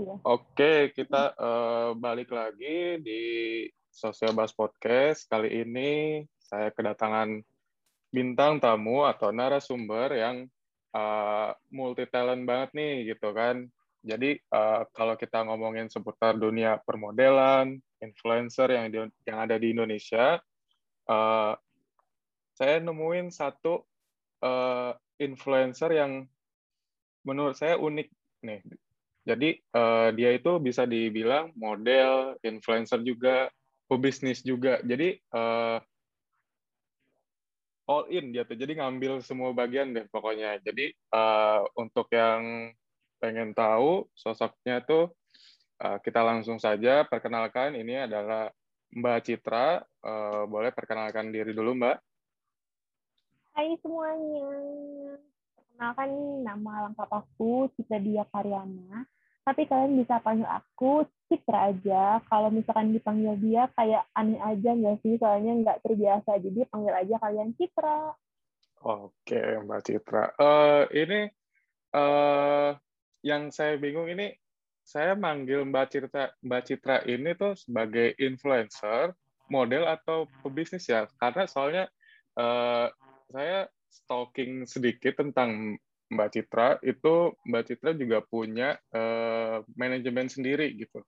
Iya. Oke, kita uh, balik lagi di Sosial Bas Podcast. Kali ini saya kedatangan bintang tamu atau narasumber yang uh, multi talent banget nih gitu kan. Jadi uh, kalau kita ngomongin seputar dunia permodelan, influencer yang di, yang ada di Indonesia, uh, saya nemuin satu uh, influencer yang menurut saya unik nih jadi uh, dia itu bisa dibilang model, influencer juga, pebisnis juga. Jadi uh, all in dia tuh. Jadi ngambil semua bagian deh pokoknya. Jadi uh, untuk yang pengen tahu sosoknya tuh uh, kita langsung saja perkenalkan. Ini adalah Mbak Citra. Uh, boleh perkenalkan diri dulu Mbak. Hai semuanya. Perkenalkan nama lengkap aku Citra Dia Karyana. Tapi kalian bisa panggil aku Citra aja. Kalau misalkan dipanggil dia kayak aneh aja nggak sih? Soalnya nggak terbiasa. Jadi panggil aja kalian Citra. Oke, Mbak Citra. Uh, ini uh, yang saya bingung ini saya manggil Mbak Citra Mbak Citra ini tuh sebagai influencer, model atau pebisnis ya? Karena soalnya uh, saya stalking sedikit tentang Mbak Citra, itu Mbak Citra juga punya uh, manajemen sendiri gitu.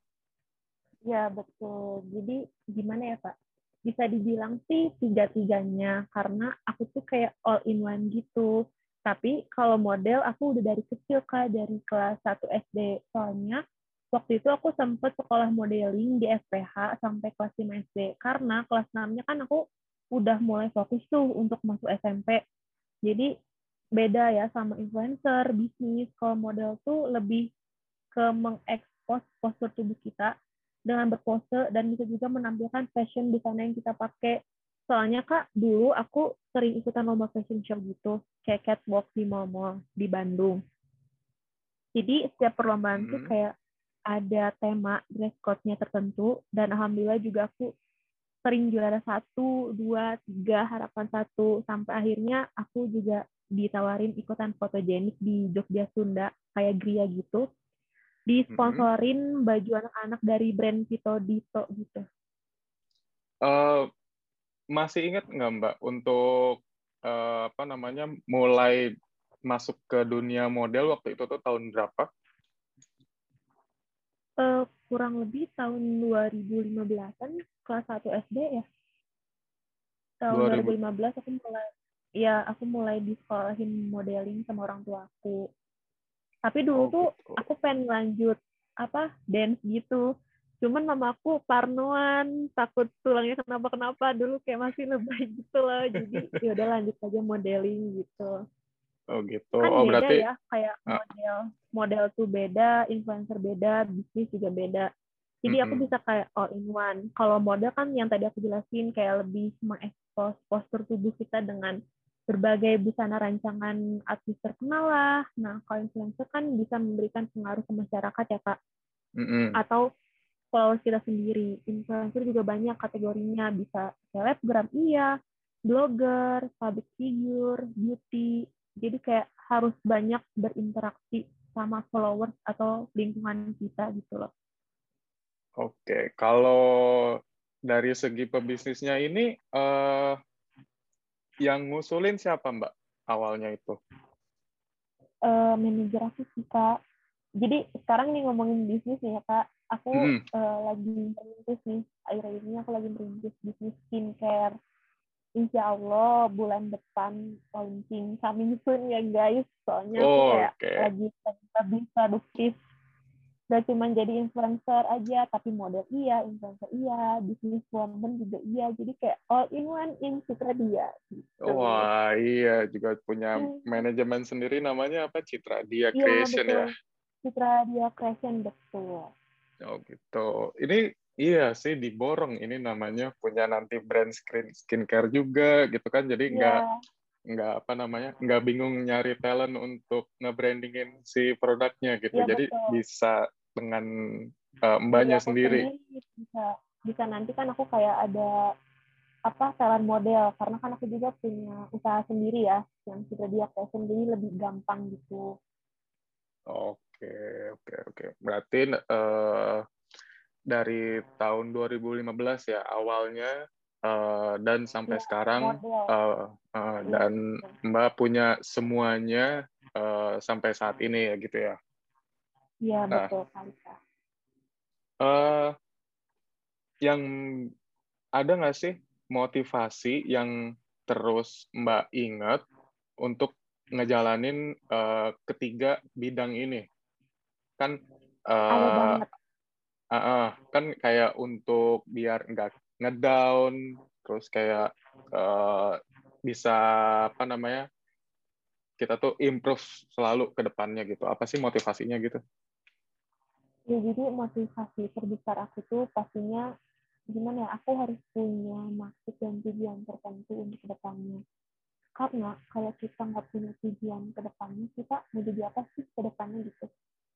Ya betul. Jadi gimana ya Pak? Bisa dibilang sih tiga-tiganya karena aku tuh kayak all in one gitu. Tapi kalau model aku udah dari kecil kak dari kelas 1 SD. Soalnya waktu itu aku sempat sekolah modeling di SPH sampai kelas 5 SD. Karena kelas 6-nya kan aku udah mulai fokus tuh untuk masuk SMP. Jadi beda ya sama influencer, bisnis. Kalau model tuh lebih ke mengekspos postur tubuh kita dengan berpose dan bisa juga menampilkan fashion di sana yang kita pakai. Soalnya kak, dulu aku sering ikutan lomba fashion show gitu, kayak catwalk di mall-mall di Bandung. Jadi setiap perlombaan hmm. tuh kayak ada tema dress code-nya tertentu dan alhamdulillah juga aku sering juara satu, dua, tiga, harapan satu, sampai akhirnya aku juga ditawarin ikutan fotogenik di Jogja Sunda, kayak Gria gitu. Disponsorin mm-hmm. baju anak-anak dari brand Vito Dito gitu. Uh, masih ingat nggak Mbak untuk uh, apa namanya mulai masuk ke dunia model waktu itu tuh tahun berapa? Uh, kurang lebih tahun 2015-an kelas 1 SD ya. Tahun 2000. 2015 aku mulai ya aku mulai di sekolahin modeling sama orang tua aku. Tapi dulu oh, tuh gitu. aku pengen lanjut apa dance gitu. Cuman mama aku parnoan, takut tulangnya kenapa-kenapa dulu kayak masih lebay gitu loh. Jadi ya udah lanjut aja modeling gitu. Oh gitu. Kan oh beda berarti ya kayak ah. model model tuh beda, influencer beda, bisnis juga beda. Jadi mm -hmm. aku bisa kayak all in one. Kalau model kan yang tadi aku jelasin kayak lebih mengekspos postur tubuh kita dengan berbagai busana rancangan artis terkenal lah. Nah, kalau influencer kan bisa memberikan pengaruh ke masyarakat ya kak. Mm -hmm. Atau followers kita sendiri. Influencer juga banyak kategorinya. Bisa selebgram iya, blogger, public figure, beauty, jadi kayak harus banyak berinteraksi sama followers atau lingkungan kita gitu loh. Oke, kalau dari segi pebisnisnya ini uh, yang ngusulin siapa Mbak awalnya itu? Uh, manajer aku sih Kak. Jadi sekarang nih ngomongin bisnis ya Kak. Aku hmm. uh, lagi merintis nih. Akhir-akhir ini aku lagi merintis bisnis skincare insya Allah bulan depan launching coming soon ya guys soalnya oh, kayak okay. lagi lebih produktif gak cuma jadi influencer aja tapi model iya influencer iya bisnis woman juga iya jadi kayak all in one in Citra Dia gitu. wah iya juga punya hmm. manajemen sendiri namanya apa Citra Dia iya, Creation ya, betul. ya Citra Dia Creation betul oh gitu ini Iya sih diborong ini namanya punya nanti brand skin skincare juga gitu kan jadi iya. nggak yeah. nggak apa namanya nggak bingung nyari talent untuk nge-brandingin si produknya gitu yeah, jadi betul. bisa dengan uh, mbaknya yeah, sendiri bisa bisa nanti kan aku kayak ada apa talent model karena kan aku juga punya usaha sendiri ya yang sudah dia fashion jadi lebih gampang gitu. Oke Oke, oke, oke. Berarti uh, dari tahun 2015 ya awalnya uh, dan sampai ya, sekarang uh, uh, dan Mbak punya semuanya uh, sampai saat ini ya gitu ya. Iya nah, betul Uh, yang ada nggak sih motivasi yang terus Mbak ingat untuk ngejalanin uh, ketiga bidang ini? Kan uh, uh, uh, kan kayak untuk biar nggak ngedown, terus kayak uh, bisa apa namanya kita tuh improve selalu ke depannya gitu. Apa sih motivasinya gitu? ya jadi motivasi terbesar aku tuh pastinya gimana ya aku harus punya maksud dan tujuan tertentu untuk ke depannya karena kalau kita nggak punya tujuan ke depannya kita mau jadi apa sih ke depannya gitu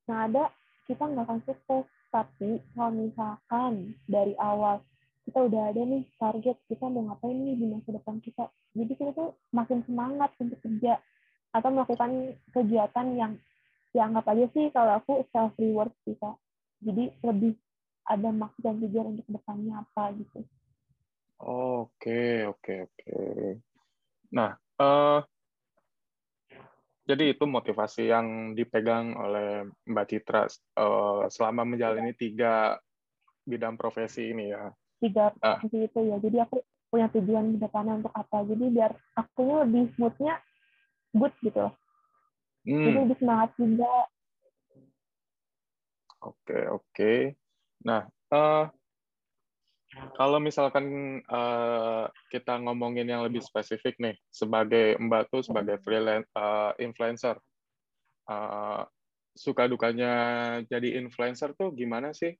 nah ada kita nggak akan sukses tapi kalau misalkan dari awal kita udah ada nih target kita mau ngapain nih di masa depan kita jadi kita tuh makin semangat untuk kerja atau melakukan kegiatan yang ya anggap aja sih kalau aku self reward kak. Jadi lebih ada maksud dan tujuan untuk ke depannya apa gitu. Oke oke oke. Nah uh, jadi itu motivasi yang dipegang oleh Mbak Citra uh, selama menjalani tiga bidang profesi ini ya. Tiga ah. profesi uh. itu ya. Jadi aku punya tujuan ke depannya untuk apa. Jadi biar akunya lebih moodnya good gitu. Hmm. Jadi lebih semangat juga. Oke, oke. Nah, uh, kalau misalkan uh, kita ngomongin yang lebih spesifik nih, sebagai Mbak tuh sebagai freelance uh, influencer, uh, suka dukanya jadi influencer tuh gimana sih?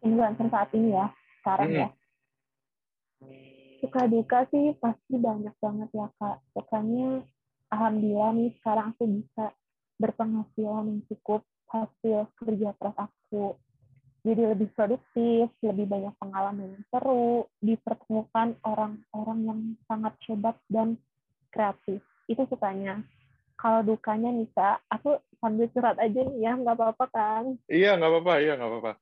Influencer saat ini ya, sekarang hmm. ya suka duka sih pasti banyak banget ya kak. Sukanya alhamdulillah nih sekarang aku bisa berpenghasilan yang cukup hasil kerja keras aku. Jadi lebih produktif, lebih banyak pengalaman yang seru, dipertemukan orang-orang yang sangat hebat dan kreatif. Itu sukanya. Kalau dukanya Nisa, aku sambil curhat aja nih ya, nggak apa-apa kan? Iya, nggak apa-apa, iya nggak apa-apa.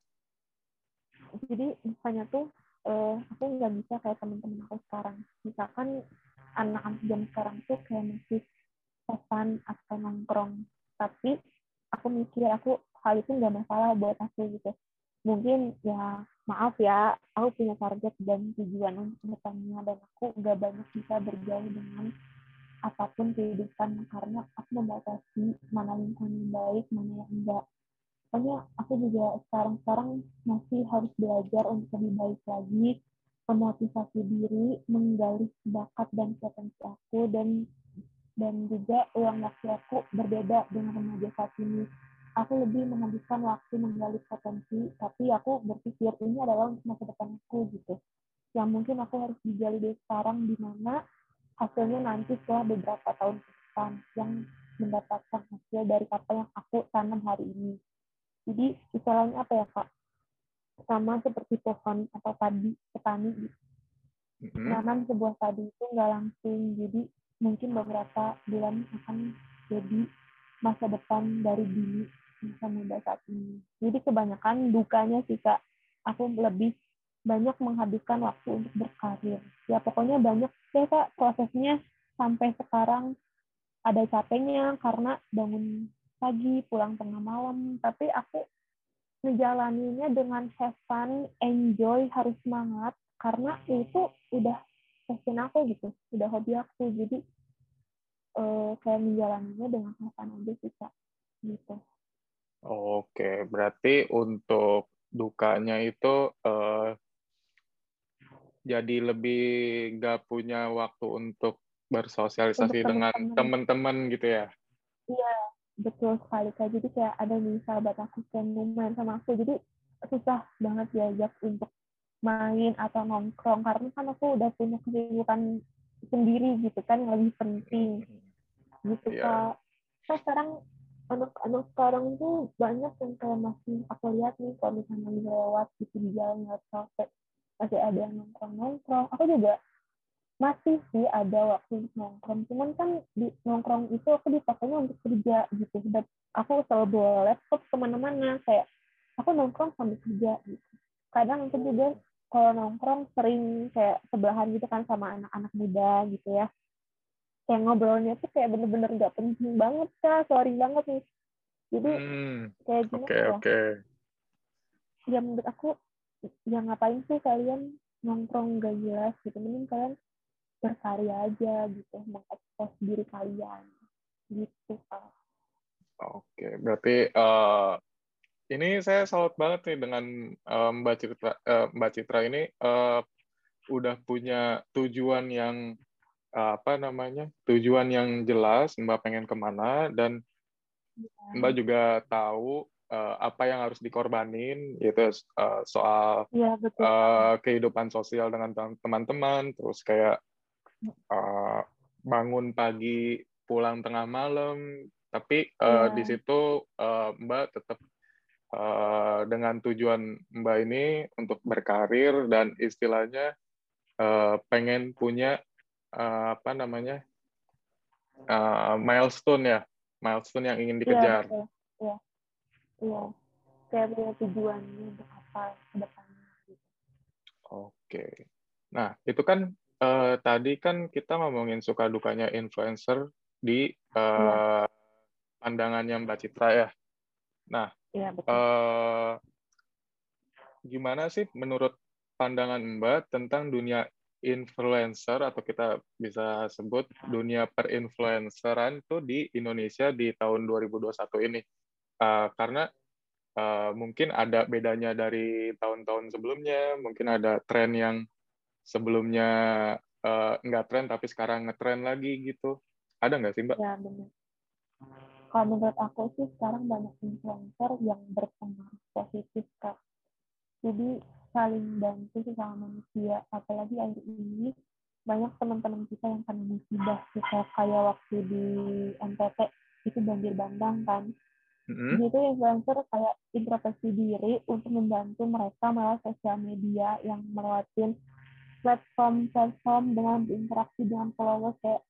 Jadi dukanya tuh uh, aku nggak bisa kayak teman-teman aku sekarang. Misalkan anak-anak jam sekarang tuh kayak masih pesan atau nongkrong, tapi aku mikir aku hal itu nggak masalah buat aku gitu. Mungkin ya maaf ya, aku punya target dan tujuan untuk depannya dan aku nggak banyak bisa bergaul dengan apa pun kehidupan karena aku membatasi mana lingkungan yang baik, mana yang enggak Pokoknya aku juga sekarang-sekarang masih harus belajar untuk lebih baik lagi, memotivasi diri, menggali bakat dan potensi aku, dan dan juga uang waktu aku berbeda dengan remaja saat ini. Aku lebih menghabiskan waktu menggali potensi, tapi aku berpikir ini adalah untuk masa depan aku gitu. Yang mungkin aku harus digali dari sekarang, di mana hasilnya nanti setelah beberapa tahun ke depan yang mendapatkan hasil dari apa yang aku tanam hari ini. Jadi istilahnya apa ya kak? Sama seperti pohon atau padi petani gitu. Mm-hmm. sebuah padi itu nggak langsung, jadi mungkin beberapa bulan akan jadi masa depan dari dini masa muda saat ini. Jadi kebanyakan dukanya sih kak, aku lebih banyak menghabiskan waktu untuk berkarir. Ya pokoknya banyak ya kak prosesnya sampai sekarang ada capeknya karena bangun pagi, pulang tengah malam, tapi aku ngejalaninnya dengan have fun, enjoy, harus semangat, karena itu udah passion aku gitu, udah hobi aku, jadi uh, kayak menjalaninya dengan have fun aja sih, Kak. Gitu. Oke, berarti untuk dukanya itu uh, jadi lebih nggak punya waktu untuk bersosialisasi untuk dengan teman-teman. gitu ya? Iya, betul sekali kak. Jadi kayak ada nih sahabat aku yang main sama aku. Jadi susah banget diajak untuk main atau nongkrong karena kan aku udah punya kesibukan sendiri gitu kan yang lebih penting. Gitu yeah. kak. Sekarang anak-anak sekarang tuh banyak yang kayak masih aku lihat nih kalau misalnya lewat gitu di jalan nggak masih ada yang nongkrong nongkrong. Aku juga masih sih ada waktu nongkrong. Cuman kan di nongkrong itu aku dipakainya untuk kerja gitu. Dan aku selalu bawa laptop ke mana-mana kayak aku nongkrong sambil kerja gitu. Kadang aku juga kalau nongkrong sering kayak sebelahan gitu kan sama anak-anak muda gitu ya kayak ngobrolnya tuh kayak bener-bener gak penting banget kak. Sorry banget nih. Jadi hmm, kayak gimana okay, ya? okay. ya menurut aku ya ngapain sih kalian nongkrong gak jelas gitu? Mending kalian berkarya aja gitu mengekspos diri kalian gitu kak. Oke berarti uh, ini saya salut banget nih dengan uh, Mbak Citra uh, Mbak Citra ini uh, udah punya tujuan yang apa namanya tujuan yang jelas Mbak pengen ke mana dan ya. Mbak juga tahu uh, apa yang harus dikorbanin yaitu uh, soal ya, betul. Uh, kehidupan sosial dengan teman-teman terus kayak uh, bangun pagi pulang tengah malam tapi uh, ya. di situ uh, Mbak tetap uh, dengan tujuan Mbak ini untuk berkarir dan istilahnya uh, pengen punya uh, apa namanya uh, milestone ya, milestone yang ingin iya, dikejar. Iya, iya, iya. Kayak punya tujuannya untuk apa ke depannya. Gitu. Oke. Nah, itu kan uh, tadi kan kita ngomongin suka dukanya influencer di uh, ya. pandangannya Mbak Citra ya. Nah, ya, betul. Uh, gimana sih menurut pandangan Mbak tentang dunia influencer atau kita bisa sebut dunia perinfluenceran itu di Indonesia di tahun 2021 ini. Uh, karena uh, mungkin ada bedanya dari tahun-tahun sebelumnya, mungkin ada tren yang sebelumnya uh, nggak tren tapi sekarang ngetren lagi gitu. Ada nggak sih Mbak? Ya, benar kalau menurut aku sih sekarang banyak influencer yang berpengaruh positif kak jadi saling bantu sesama manusia. Apalagi akhir ini banyak teman-teman kita yang kena musibah kita kayak waktu di NTT itu banjir bandang kan. Mm-hmm. itu influencer kayak introspeksi diri untuk membantu mereka melalui sosial media yang melewati platform-platform dengan berinteraksi dengan followers kayak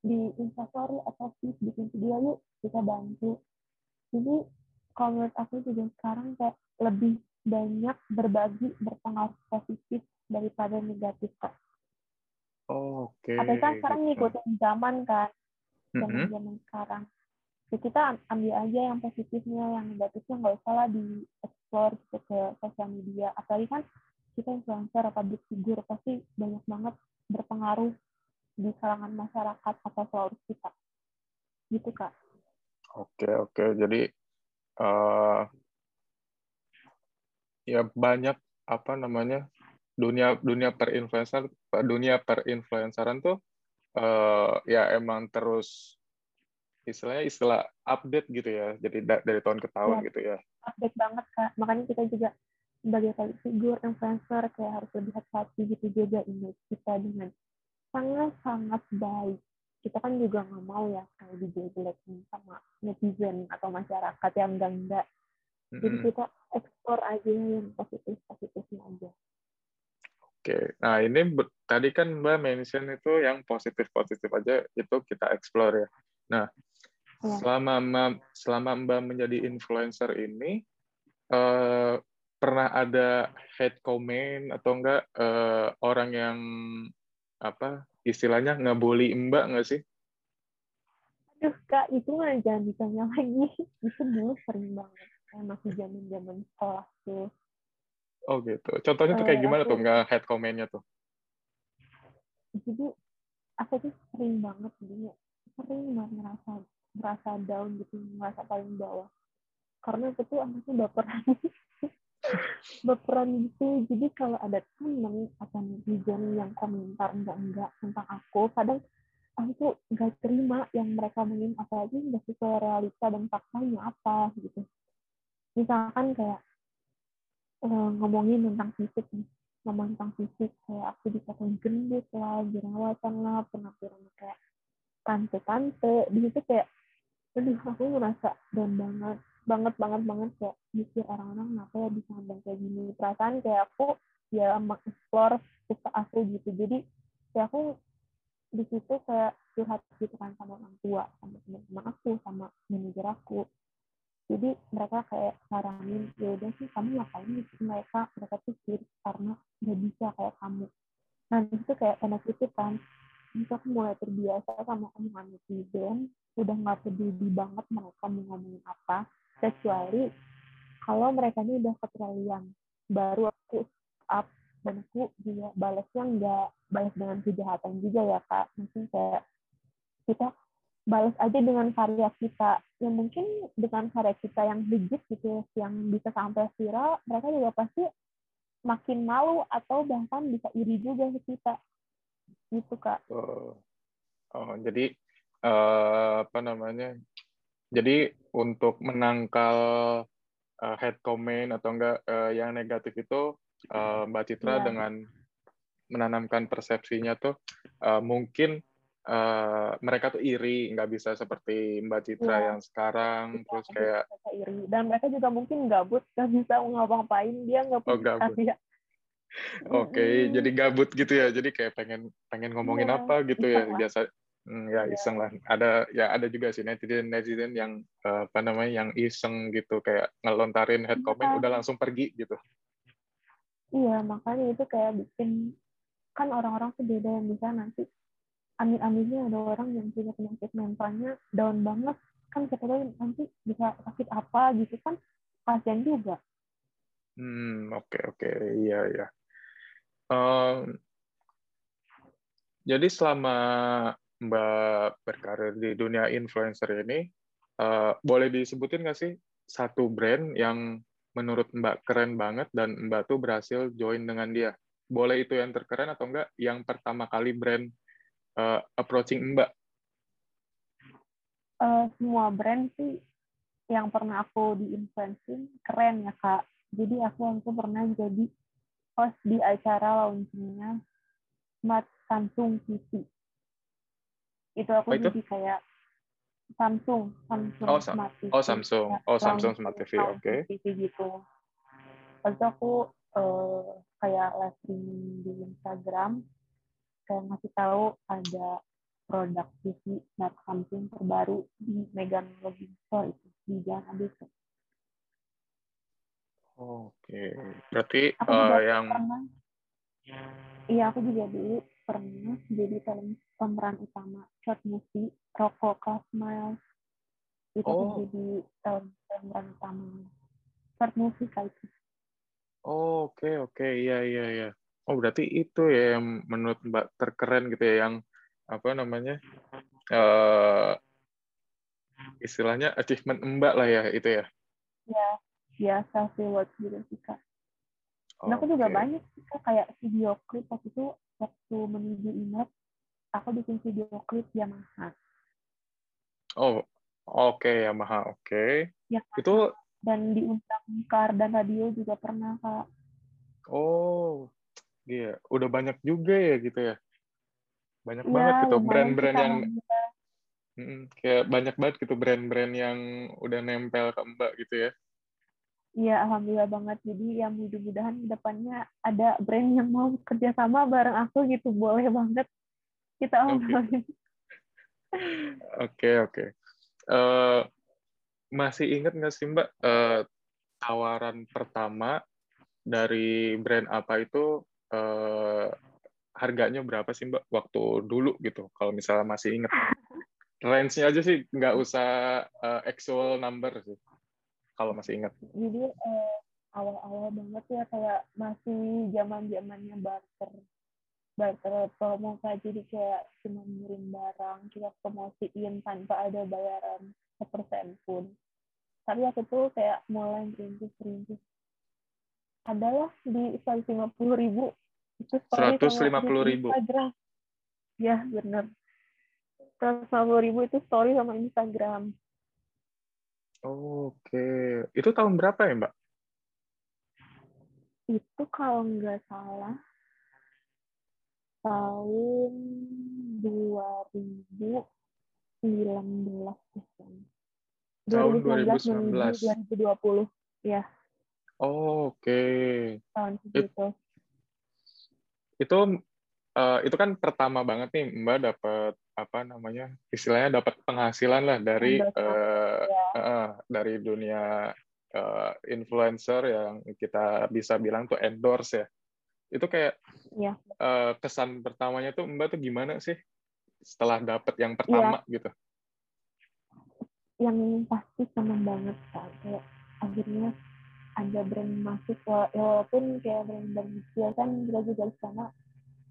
di instastory atau feed bikin video yuk kita bantu. Jadi kalau menurut aku juga sekarang kayak lebih banyak berbagi berpengaruh positif daripada negatif kak. Oh, oke okay. tapi kan sekarang ngikutin zaman kan. Zaman zaman mm-hmm. sekarang. Jadi ya kita ambil aja yang positifnya yang negatifnya nggak usah lah di explore gitu ke sosial media. Apalagi kan kita influencer atau public figure pasti banyak banget berpengaruh di kalangan masyarakat atau followers kita gitu kak. Oke oke. Jadi uh, ya banyak apa namanya dunia dunia perinfluencer dunia perinfluenceran tuh uh, ya emang terus istilahnya istilah update gitu ya jadi da dari tahun ke tahun ya, gitu ya update banget kak makanya kita juga sebagai figur influencer kayak harus lebih hati-hati gitu jaga image kita dengan sangat-sangat baik. Kita kan juga nggak mau ya kalau dijelekin sama netizen atau masyarakat yang enggak-enggak. Jadi mm -hmm. kita ekspor aja yang positif-positifnya aja. Oke, nah ini tadi kan Mbak mention itu yang positif-positif aja itu kita explore ya. Nah, ya. selama Mbak, selama Mbak menjadi influencer ini, uh, pernah ada hate comment atau enggak uh, orang yang apa istilahnya ngebully mbak nggak sih? Aduh kak itu mah jangan ditanya lagi itu dulu sering banget kayak masih zaman zaman sekolah tuh. Oh gitu. Contohnya tuh kayak uh, gimana aku, tuh nggak head commentnya tuh? Jadi aku tuh sering banget jadi sering banget merasa merasa down gitu merasa paling bawah karena aku tuh anaknya baperan berperan gitu jadi kalau ada temen atau netizen yang komentar enggak enggak tentang aku kadang aku tuh nggak terima yang mereka mungkin apalagi nggak sesuai realita dan faktanya apa gitu misalkan kayak uh, ngomongin tentang fisik nih ngomong tentang fisik kayak aku dikatain gendut lah jerawatan lah penampilan kayak tante-tante. Di situ kayak aduh aku ngerasa down banget banget banget banget kayak mikir orang-orang kenapa ya bisa ngomong kayak gini. Perasaan kayak aku ya mengeksplor suka aku gitu. Jadi kayak aku di situ kayak curhat gitu kan sama orang tua sama teman-teman aku sama manajer aku jadi mereka kayak saranin ya udah sih kamu ngapain gitu mereka mereka tuh karena nggak bisa kayak kamu. Nah itu kayak tanda kutip kan itu aku mulai terbiasa sama omongan netizen udah nggak peduli banget mereka mau ngomongin apa kecuali kalau mereka ini udah keterlaluan. Baru aku up dan aku juga balasnya nggak balas dengan kejahatan juga ya kak. Mungkin kayak kita balas aja dengan karya kita. Yang mungkin dengan karya kita yang legit gitu yang bisa sampai viral mereka juga pasti makin malu atau bahkan bisa iri juga ke kita. Gitu kak. Oh, oh jadi uh, apa namanya? Jadi untuk menangkal uh, head comment atau enggak uh, yang negatif itu uh, Mbak Citra yeah. dengan menanamkan persepsinya tuh uh, mungkin uh, mereka tuh iri nggak bisa seperti Mbak Citra ya. yang sekarang bisa, terus kayak iri dan mereka juga mungkin gabut nggak bisa ngapa-ngapain dia nggak oh, punya oh, karya Oke, okay, mm. jadi gabut gitu ya. Jadi kayak pengen pengen ngomongin ya, apa gitu ya. Biasa hmm, ya iya. iseng lah. Ada ya ada juga sih netizen netizen yang uh, apa namanya yang iseng gitu kayak ngelontarin head comment ya. udah langsung pergi gitu. Iya, makanya itu kayak bikin kan orang-orang tuh beda yang bisa nanti amin-aminnya ada orang yang punya penyakit mentalnya down banget. Kan kita tahu nanti bisa sakit apa gitu kan kasihan juga. Hmm oke okay, oke. Okay. iya iya. Um, jadi selama mbak berkarir di dunia influencer ini uh, boleh disebutin nggak sih satu brand yang menurut mbak keren banget dan mbak tuh berhasil join dengan dia? Boleh itu yang terkeren atau enggak yang pertama kali brand uh, approaching Mbak? Uh, semua brand sih yang pernah aku diinfluencing keren ya kak. Jadi aku aku pernah jadi host di acara launchingnya Smart Samsung TV. Itu aku itu? jadi kayak Samsung, Samsung oh, Smart TV. Oh Samsung, oh Samsung Smart TV, oke. Okay. TV gitu. Lalu aku uh, kayak live di Instagram kayak ngasih tahu ada produk TV smart something terbaru di Megan Login Store itu di Jalan ABC. Oke, berarti aku uh, yang pernah, iya aku juga dulu pernah jadi film pemeran utama short movie Rocco Class Miles itu oh. jadi film pemeran utama short movie kayak itu. Oh, oke okay, oke okay. iya iya iya. Oh berarti itu ya yang menurut Mbak terkeren gitu ya yang apa namanya uh, istilahnya achievement Mbak lah ya itu ya? Ya biasa sih buat gitu sih kak. Dan aku juga banyak sih kak kayak video klip waktu itu waktu menuju Imlek aku bikin video klip Yamaha. Oh oke okay, Yamaha oke. Okay. Ya, itu dan diundang kar dan radio juga pernah kak. Oh Iya, udah banyak juga ya gitu ya. Banyak ya, banget gitu brand-brand yang mm, kayak banyak banget gitu brand-brand yang udah nempel ke Mbak gitu ya. Iya, alhamdulillah banget. Jadi ya mudah-mudahan depannya ada brand yang mau kerjasama bareng aku gitu, boleh banget kita obrolin. Oke, oke. Eh, masih ingat nggak sih Mbak uh, tawaran pertama dari brand apa itu uh, harganya berapa sih Mbak waktu dulu gitu? Kalau misalnya masih inget range-nya aja sih nggak usah uh, actual number sih kalau masih ingat. Jadi uh, awal-awal banget ya kayak masih zaman zamannya barter barter promo kayak jadi kayak cuma ngirim barang kita promosiin tanpa ada bayaran sepersen pun. Tapi aku tuh kayak mulai rintis rintis adalah di 150 ribu. Itu seratus lima puluh ribu. Instagram. ya benar. Seratus lima puluh ribu itu story sama Instagram. Oke. Itu tahun berapa ya mbak? Itu kalau nggak salah tahun 2019 tahun 2019 2020 ya Oh, Oke. Okay. Tahun segitu. It, itu uh, itu kan pertama banget nih Mbak dapat apa namanya istilahnya dapat penghasilan lah dari uh, ya. uh, dari dunia uh, influencer yang kita bisa bilang tuh endorse ya itu kayak ya. uh, kesan pertamanya tuh mbak tuh gimana sih setelah dapat yang pertama ya. gitu yang pasti seneng banget kan kayak akhirnya ada brand masuk walaupun kayak brand-brand kecil kan kita juga di sana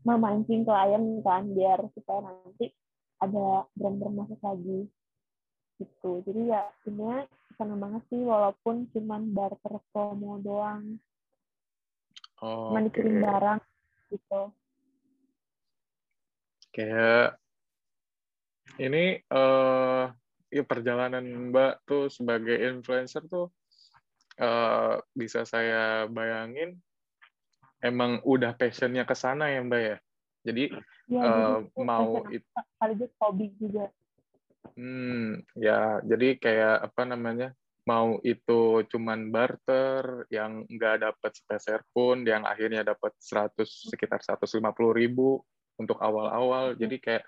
memancing klien kan biar supaya nanti ada brand-brand masuk lagi. Gitu. Jadi ya ini senang banget sih walaupun cuman barter promo doang. Oh, cuma dikirim barang gitu. Kayak ini uh, ya perjalanan Mbak tuh sebagai influencer tuh uh, bisa saya bayangin emang udah passionnya ke sana ya Mbak ya. Jadi ya, uh, mau itu sekaligus hobi juga. Hmm, ya jadi kayak apa namanya? Mau itu cuman barter yang nggak dapat sepeser pun, yang akhirnya dapat 100 sekitar 150 ribu untuk awal-awal. Jadi kayak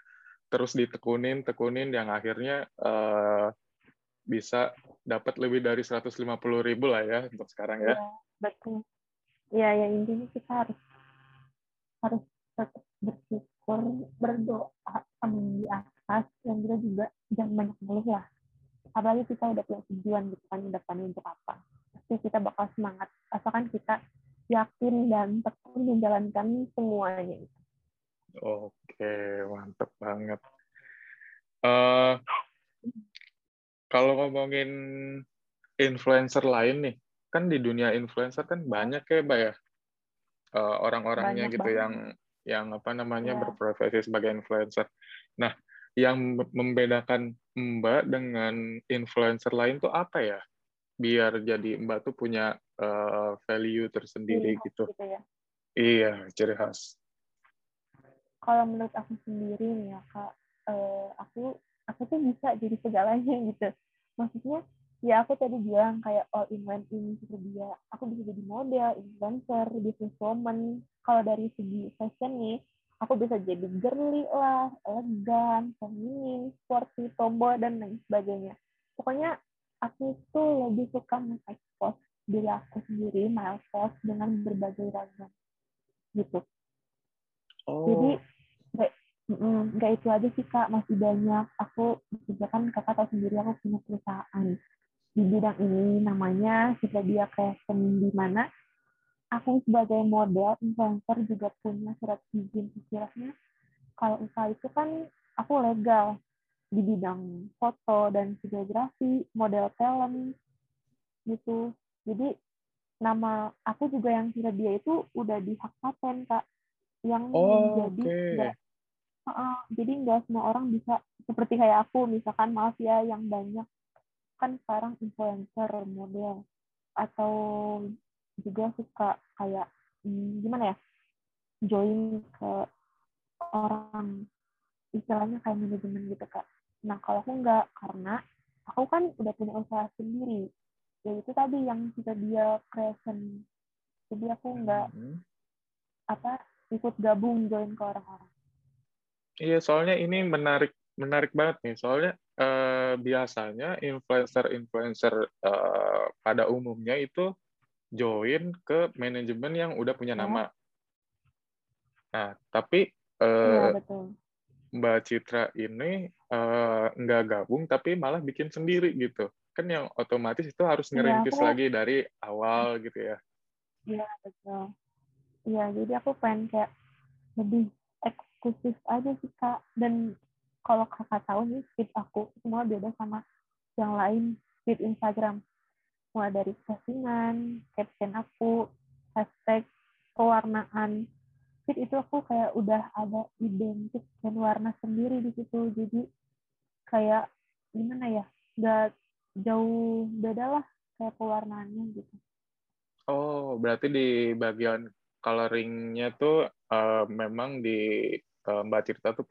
terus ditekunin, tekunin yang akhirnya uh, bisa dapat lebih dari 150 ribu lah ya untuk sekarang ya. ya betul. Ya, ya intinya kita harus harus tetap bersyukur, berdoa sama di atas, dan kita juga jangan banyak ngeluh lah. Apalagi kita udah punya tujuan gitu kan, depannya untuk apa. Pasti kita bakal semangat, asalkan kita yakin dan tekun menjalankan semuanya. Oke, mantep banget. Uh, kalau ngomongin influencer lain nih, kan di dunia influencer kan banyak ya, Mbak ya, uh, orang-orangnya gitu banget. yang yang apa namanya yeah. berprofesi sebagai influencer. Nah, yang membedakan Mbak dengan influencer lain tuh apa ya? Biar jadi Mbak tuh punya uh, value tersendiri ciri gitu. gitu ya? Iya, ciri khas. Kalau menurut aku sendiri nih ya kak, uh, aku aku tuh bisa jadi segalanya gitu. Maksudnya ya aku tadi bilang kayak all in one ini seperti dia aku bisa jadi model influencer business woman kalau dari segi fashion nih aku bisa jadi girly lah elegan feminin sporty tomboy dan lain sebagainya pokoknya aku tuh lebih suka mengekspos diri aku sendiri milepost dengan berbagai ragam gitu oh. jadi nggak itu aja sih kak. Masih banyak. Aku juga kan kakak tahu sendiri aku punya perusahaan di bidang ini. Namanya dia Fashion di mana aku sebagai model influencer juga punya surat izin istilahnya kalau usaha itu kan aku legal di bidang foto dan videografi model talent gitu. Jadi nama aku juga yang dia itu udah di hak paten kak. Yang oh, jadi okay. Uh, jadi nggak semua orang bisa seperti kayak aku misalkan maaf ya yang banyak. Kan sekarang influencer model atau juga suka kayak hmm, gimana ya join ke orang istilahnya kayak manajemen gitu kak. Nah kalau aku nggak karena aku kan udah punya usaha sendiri. Yaitu tadi yang kita dia creation. Jadi aku nggak hmm. apa ikut gabung join ke orang-orang iya soalnya ini menarik menarik banget nih soalnya uh, biasanya influencer-influencer uh, pada umumnya itu join ke manajemen yang udah punya iya. nama. Nah, tapi uh, ya, Mbak Citra ini uh, nggak gabung, tapi malah bikin sendiri gitu. Kan yang otomatis itu harus iya, ngerintis ya, lagi dari awal gitu ya. Iya, betul. Iya, jadi aku pengen kayak lebih eksklusif aja sih, Kak. Dan kalau kakak tahu nih feed aku semua beda sama yang lain. Feed Instagram mulai dari postingan caption aku hashtag pewarnaan. Feed itu aku kayak udah ada identik dan warna sendiri di situ. Jadi kayak gimana ya nggak jauh beda lah kayak pewarnaannya gitu. Oh berarti di bagian coloringnya tuh uh, memang di uh, Mbak Tirta tuh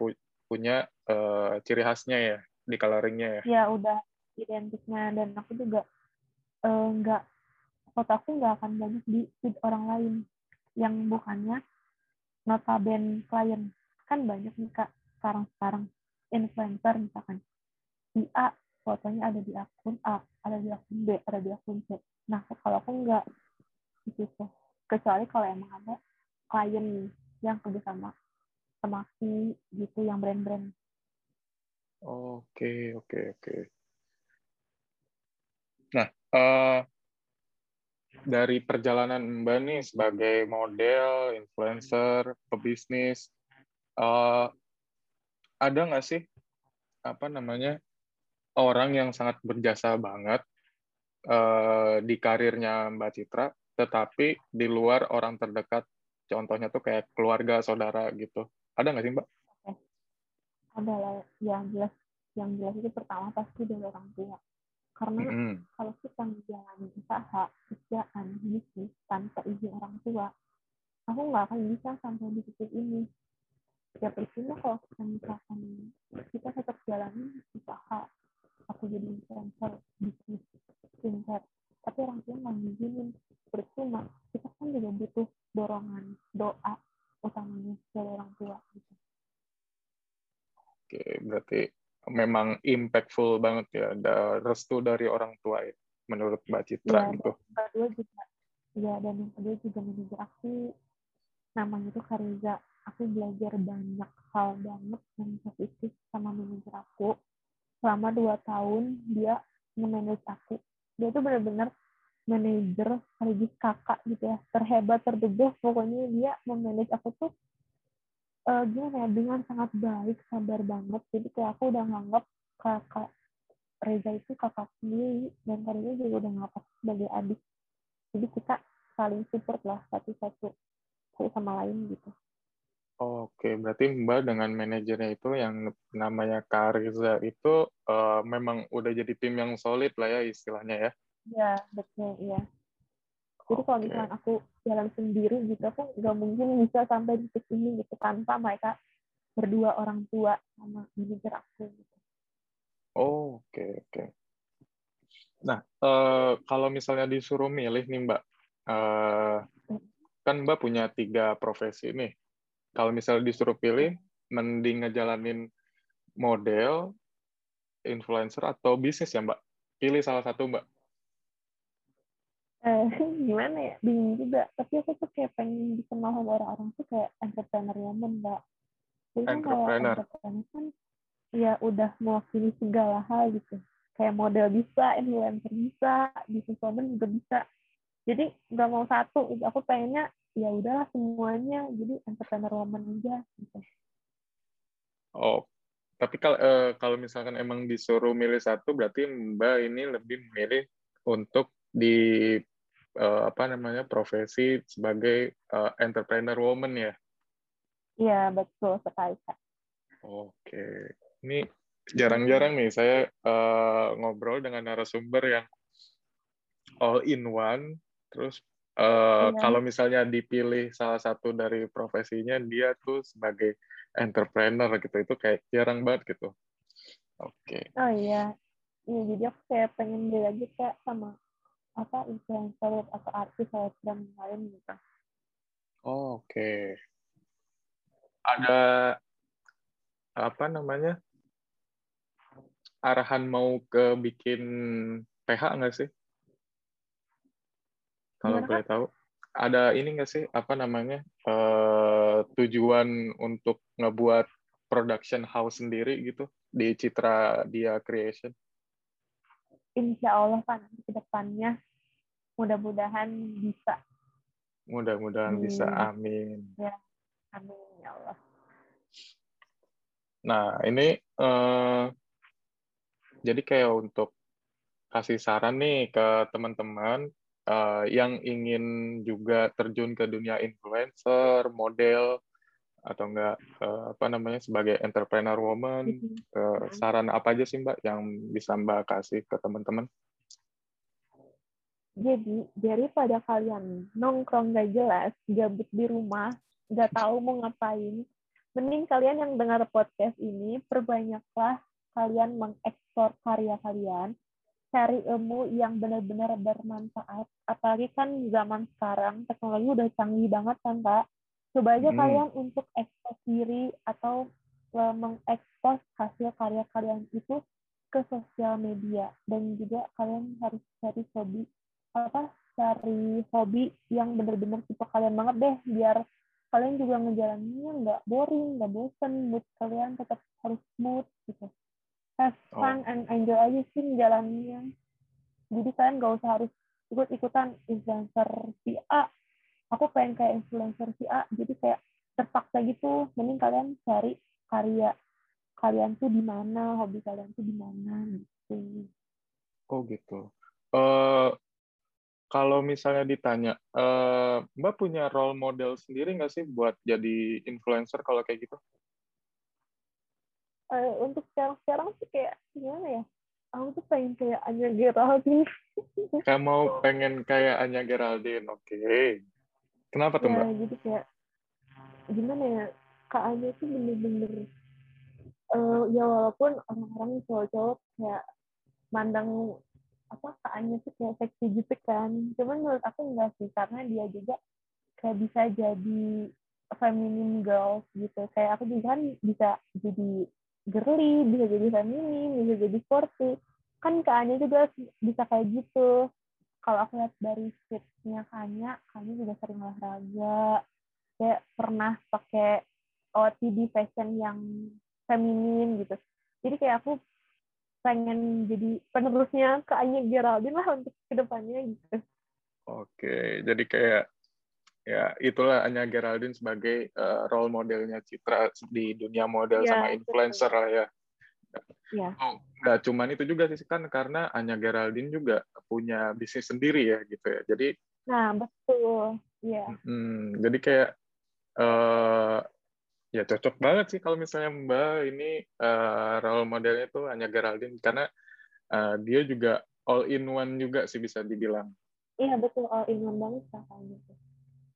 punya uh, ciri khasnya ya di coloringnya ya? Ya udah identiknya. Dan aku juga uh, nggak foto aku nggak akan banyak di feed orang lain yang bukannya notaben klien. Kan banyak nih kak sekarang sekarang influencer misalkan. Si A fotonya ada di akun A ada di akun B ada di akun C. Nah kalau aku nggak gitu kecuali kalau emang ada klien yang kerjasama sama si gitu yang brand-brand oke oke oke nah uh, dari perjalanan Mbak nih sebagai model, influencer, pebisnis, uh, ada nggak sih apa namanya orang yang sangat berjasa banget uh, di karirnya Mbak Citra, tetapi di luar orang terdekat, contohnya tuh kayak keluarga, saudara gitu. Ada nggak sih Mbak? Ada lah, yang jelas yang jelas itu pertama pasti dari orang tua karena mm -hmm. kalau kita menjalani usaha kerjaan bisnis tanpa izin orang tua aku nggak akan bisa sampai di titik ini ya percuma kalau kita misalkan kita tetap jalani usaha aku jadi influencer bisnis skincare tapi orang tua nggak ngizinin percuma kita kan juga butuh dorongan doa utamanya dari orang tua gitu. Oke, berarti memang impactful banget ya ada restu dari orang tua ya menurut Mbak Citra ya, gitu. Kedua juga ya dan yang kedua juga manajer aku namanya itu Kariza. Aku belajar banyak hal banget yang positif sama manajer aku. Selama dua tahun dia memanage aku. Dia tuh benar-benar manajer sekaligus kakak gitu ya. Terhebat, terdebes pokoknya dia memanage aku tuh uh, gimana ya dengan sangat baik sabar banget jadi kayak aku udah nganggap kakak Reza itu kakak sendiri dan Karina juga udah nganggap sebagai adik jadi kita saling support lah satu-satu satu sama lain gitu Oke, berarti Mbak dengan manajernya itu yang namanya Kariza itu uh, memang udah jadi tim yang solid lah ya istilahnya ya? Iya, betul, iya. Jadi kalau misalnya aku jalan sendiri gitu, aku nggak mungkin bisa sampai di titik ini gitu tanpa mereka berdua orang tua sama manajer aku. Gitu. Oh, oke okay, oke. Okay. Nah, uh, kalau misalnya disuruh milih nih Mbak, uh, kan Mbak punya tiga profesi nih. Kalau misalnya disuruh pilih, mending ngejalanin model, influencer atau bisnis ya Mbak? Pilih salah satu Mbak eh, gimana ya? Bingung juga. Tapi aku tuh kayak pengen dikenal sama orang-orang tuh kayak entrepreneur woman mbak. Jadi kan kalau entrepreneur. kan ya udah mewakili segala hal gitu. Kayak model bisa influencer bisa bisnis woman juga bisa. Jadi nggak mau satu. Aku pengennya ya udahlah semuanya. Jadi entrepreneur woman aja gitu. Oh tapi kalau uh, kalau misalkan emang disuruh milih satu berarti mbak ini lebih memilih untuk di uh, apa namanya profesi sebagai uh, entrepreneur woman ya? Iya betul sekali kak. Oke, ini jarang-jarang nih saya uh, ngobrol dengan narasumber yang all in one. Terus uh, iya. kalau misalnya dipilih salah satu dari profesinya dia tuh sebagai entrepreneur gitu itu kayak jarang banget gitu. Oke. Okay. Oh iya, iya jadi aku kayak pengen dia lagi kayak sama apa influencer atau artis selebgram lain gitu. Oh, Oke. Okay. Ada apa namanya? Arahan mau ke bikin PH nggak sih? Kalau boleh tahu. Ada ini nggak sih apa namanya uh, tujuan untuk ngebuat production house sendiri gitu di Citra Dia Creation? insya Allah kan ke depannya mudah-mudahan bisa. Mudah-mudahan hmm. bisa, amin. Ya, amin ya Allah. Nah ini eh, jadi kayak untuk kasih saran nih ke teman-teman uh, yang ingin juga terjun ke dunia influencer, model, atau enggak uh, apa namanya sebagai entrepreneur woman uh, saran apa aja sih mbak yang bisa mbak kasih ke teman-teman jadi daripada kalian nongkrong gak jelas gabut di rumah nggak tahu mau ngapain mending kalian yang dengar podcast ini perbanyaklah kalian mengekspor karya kalian cari ilmu yang benar-benar bermanfaat. Apalagi kan zaman sekarang teknologi udah canggih banget kan kak? Coba aja hmm. kalian untuk ekspos diri atau uh, mengekspos hasil karya kalian itu ke sosial media. Dan juga kalian harus cari hobi apa cari hobi yang benar-benar tipe kalian banget deh biar kalian juga ngejalaninnya nggak boring nggak bosen mood kalian tetap harus smooth gitu. Have fun oh. and enjoy aja sih ngejalaninnya. Jadi kalian nggak usah harus ikut-ikutan influencer si A. Aku pengen kayak influencer si A jadi kayak terpaksa gitu. Mending kalian cari karya kalian tuh di mana hobi kalian tuh di mana gitu. Oh gitu. Uh, kalau misalnya ditanya, uh, Mbak punya role model sendiri nggak sih buat jadi influencer kalau kayak gitu? Uh, untuk sekarang-sekarang sih kayak gimana ya? Aku tuh pengen kayak Anya Geraldine. Kayak mau pengen kayak Anya Geraldine, oke. Okay. Kenapa tuh ya, Mbak? Jadi kayak gimana ya? Kak Anya tuh bener-bener uh, ya walaupun orang-orang cowok-cowok kayak mandang apa keannya tuh kayak seksi gitu kan. Cuman menurut aku enggak sih karena dia juga kayak bisa jadi feminine girls gitu. Kayak aku juga kan bisa jadi girly bisa jadi feminine bisa jadi sporty. Kan keannya juga bisa kayak gitu. Kalau aku lihat dari fitnya Kanya, Kanya juga sering olahraga, kayak pernah pakai OTD fashion yang feminin gitu. Jadi kayak aku pengen jadi penerusnya ke Anya Geraldine lah untuk ke depannya gitu. Oke, jadi kayak ya itulah Anya Geraldine sebagai uh, role modelnya Citra di dunia model ya, sama influencer betul. lah ya. Ya. Oh, nggak cuman itu juga sih kan karena Anya Geraldine juga punya bisnis sendiri ya gitu ya. Jadi Nah, betul. Iya. Hmm, jadi kayak uh, Ya cocok banget sih kalau misalnya Mbak ini uh, role modelnya tuh hanya Geraldine karena uh, dia juga all in one juga sih bisa dibilang. Iya betul all in one banget kakaknya gitu.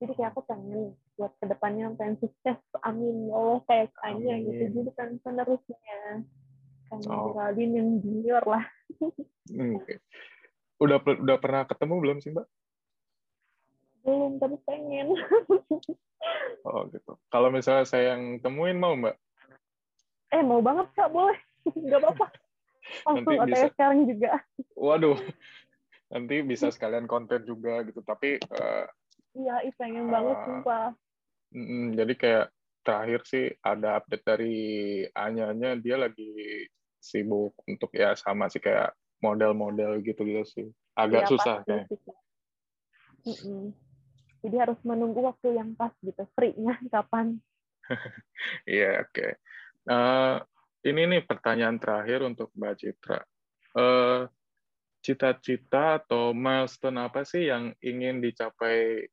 Jadi kayak aku pengen buat ke depannya pengen sukses, amin ya Allah kayak kayaknya gitu. Jadi kan penerusnya kan oh. Geraldine yang junior lah. hmm. Udah udah pernah ketemu belum sih Mbak? Belum, tapi pengen. Oh gitu. Kalau misalnya saya yang temuin mau mbak? Eh mau banget kak boleh. Gak apa-apa. Langsung nanti bisa. sekarang juga. Waduh. Nanti bisa sekalian konten juga gitu. Tapi uh, iya, pengen uh, banget sumpah. Mm, jadi kayak terakhir sih ada update dari Anya-nya dia lagi sibuk untuk ya sama sih kayak model-model gitu gitu sih. Agak ya, susah kayak. Mm -mm. Jadi harus menunggu waktu yang pas gitu, free-nya kapan. Iya, oke. Okay. Uh, eh, ini nih pertanyaan terakhir untuk Mbak Citra. Uh, cita-cita atau milestone apa sih yang ingin dicapai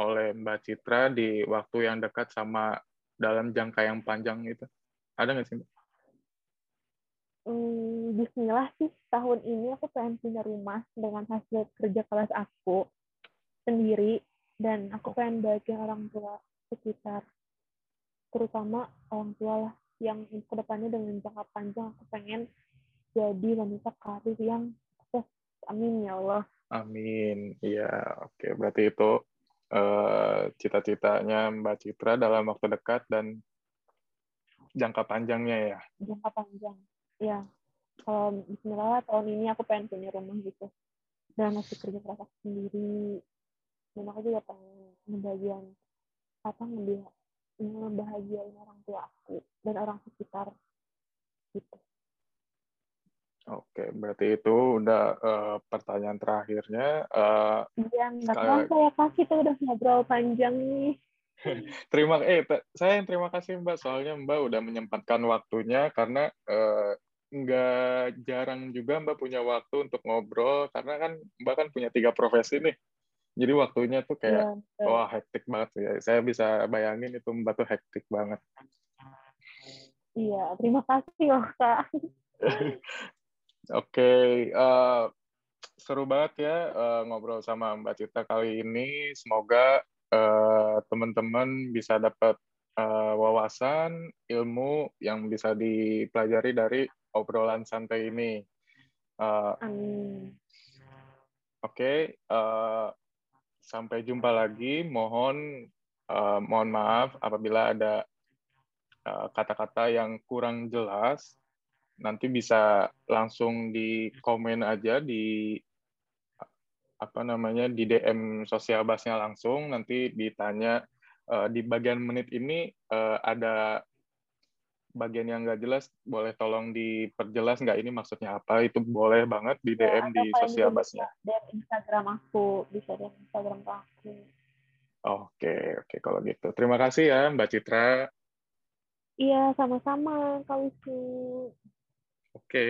oleh Mbak Citra di waktu yang dekat sama dalam jangka yang panjang itu? Ada nggak sih Mbak? Hmm, Bismillah sih tahun ini aku pengen punya rumah dengan hasil kerja kelas aku sendiri dan aku pengen bahagia orang tua sekitar terutama orang tua lah yang ke depannya dengan jangka panjang aku pengen jadi wanita karir yang sukses. Amin ya Allah. Amin. Iya oke. Berarti itu uh, cita-citanya Mbak Citra dalam waktu dekat dan jangka panjangnya ya? Jangka panjang ya kalau Bismillah tahun ini aku pengen punya rumah gitu. Dan masih kerja keras sendiri dan aku juga pengen membagian apa membahagiain orang tua aku dan orang sekitar gitu Oke, berarti itu udah uh, pertanyaan terakhirnya. Uh, iya, nggak sekali... saya kasih kita udah ngobrol panjang nih. terima eh saya yang terima kasih Mbak soalnya Mbak udah menyempatkan waktunya karena uh, nggak jarang juga Mbak punya waktu untuk ngobrol karena kan Mbak kan punya tiga profesi nih. Jadi waktunya tuh kayak ya, wah hektik banget sih. Saya bisa bayangin itu Mbak tuh hektik banget. Iya, terima kasih loh Kak. Oke, okay, uh, eh, seru banget ya uh, ngobrol sama Mbak Cita kali ini. Semoga uh, teman-teman bisa dapat uh, wawasan, ilmu yang bisa dipelajari dari obrolan santai ini. Uh, Amin. Oke, okay, uh, sampai jumpa lagi. Mohon uh, mohon maaf apabila ada eh, kata-kata yang kurang jelas, nanti bisa langsung di komen aja di apa namanya di DM sosial basnya langsung nanti ditanya uh, di bagian menit ini uh, ada bagian yang nggak jelas boleh tolong diperjelas nggak ini maksudnya apa? Itu boleh banget di DM ya, di sosial basnya DM Instagram aku bisa DM Instagram aku. Oke oke kalau gitu. Terima kasih ya Mbak Citra. Iya sama-sama Kak Wisnu oke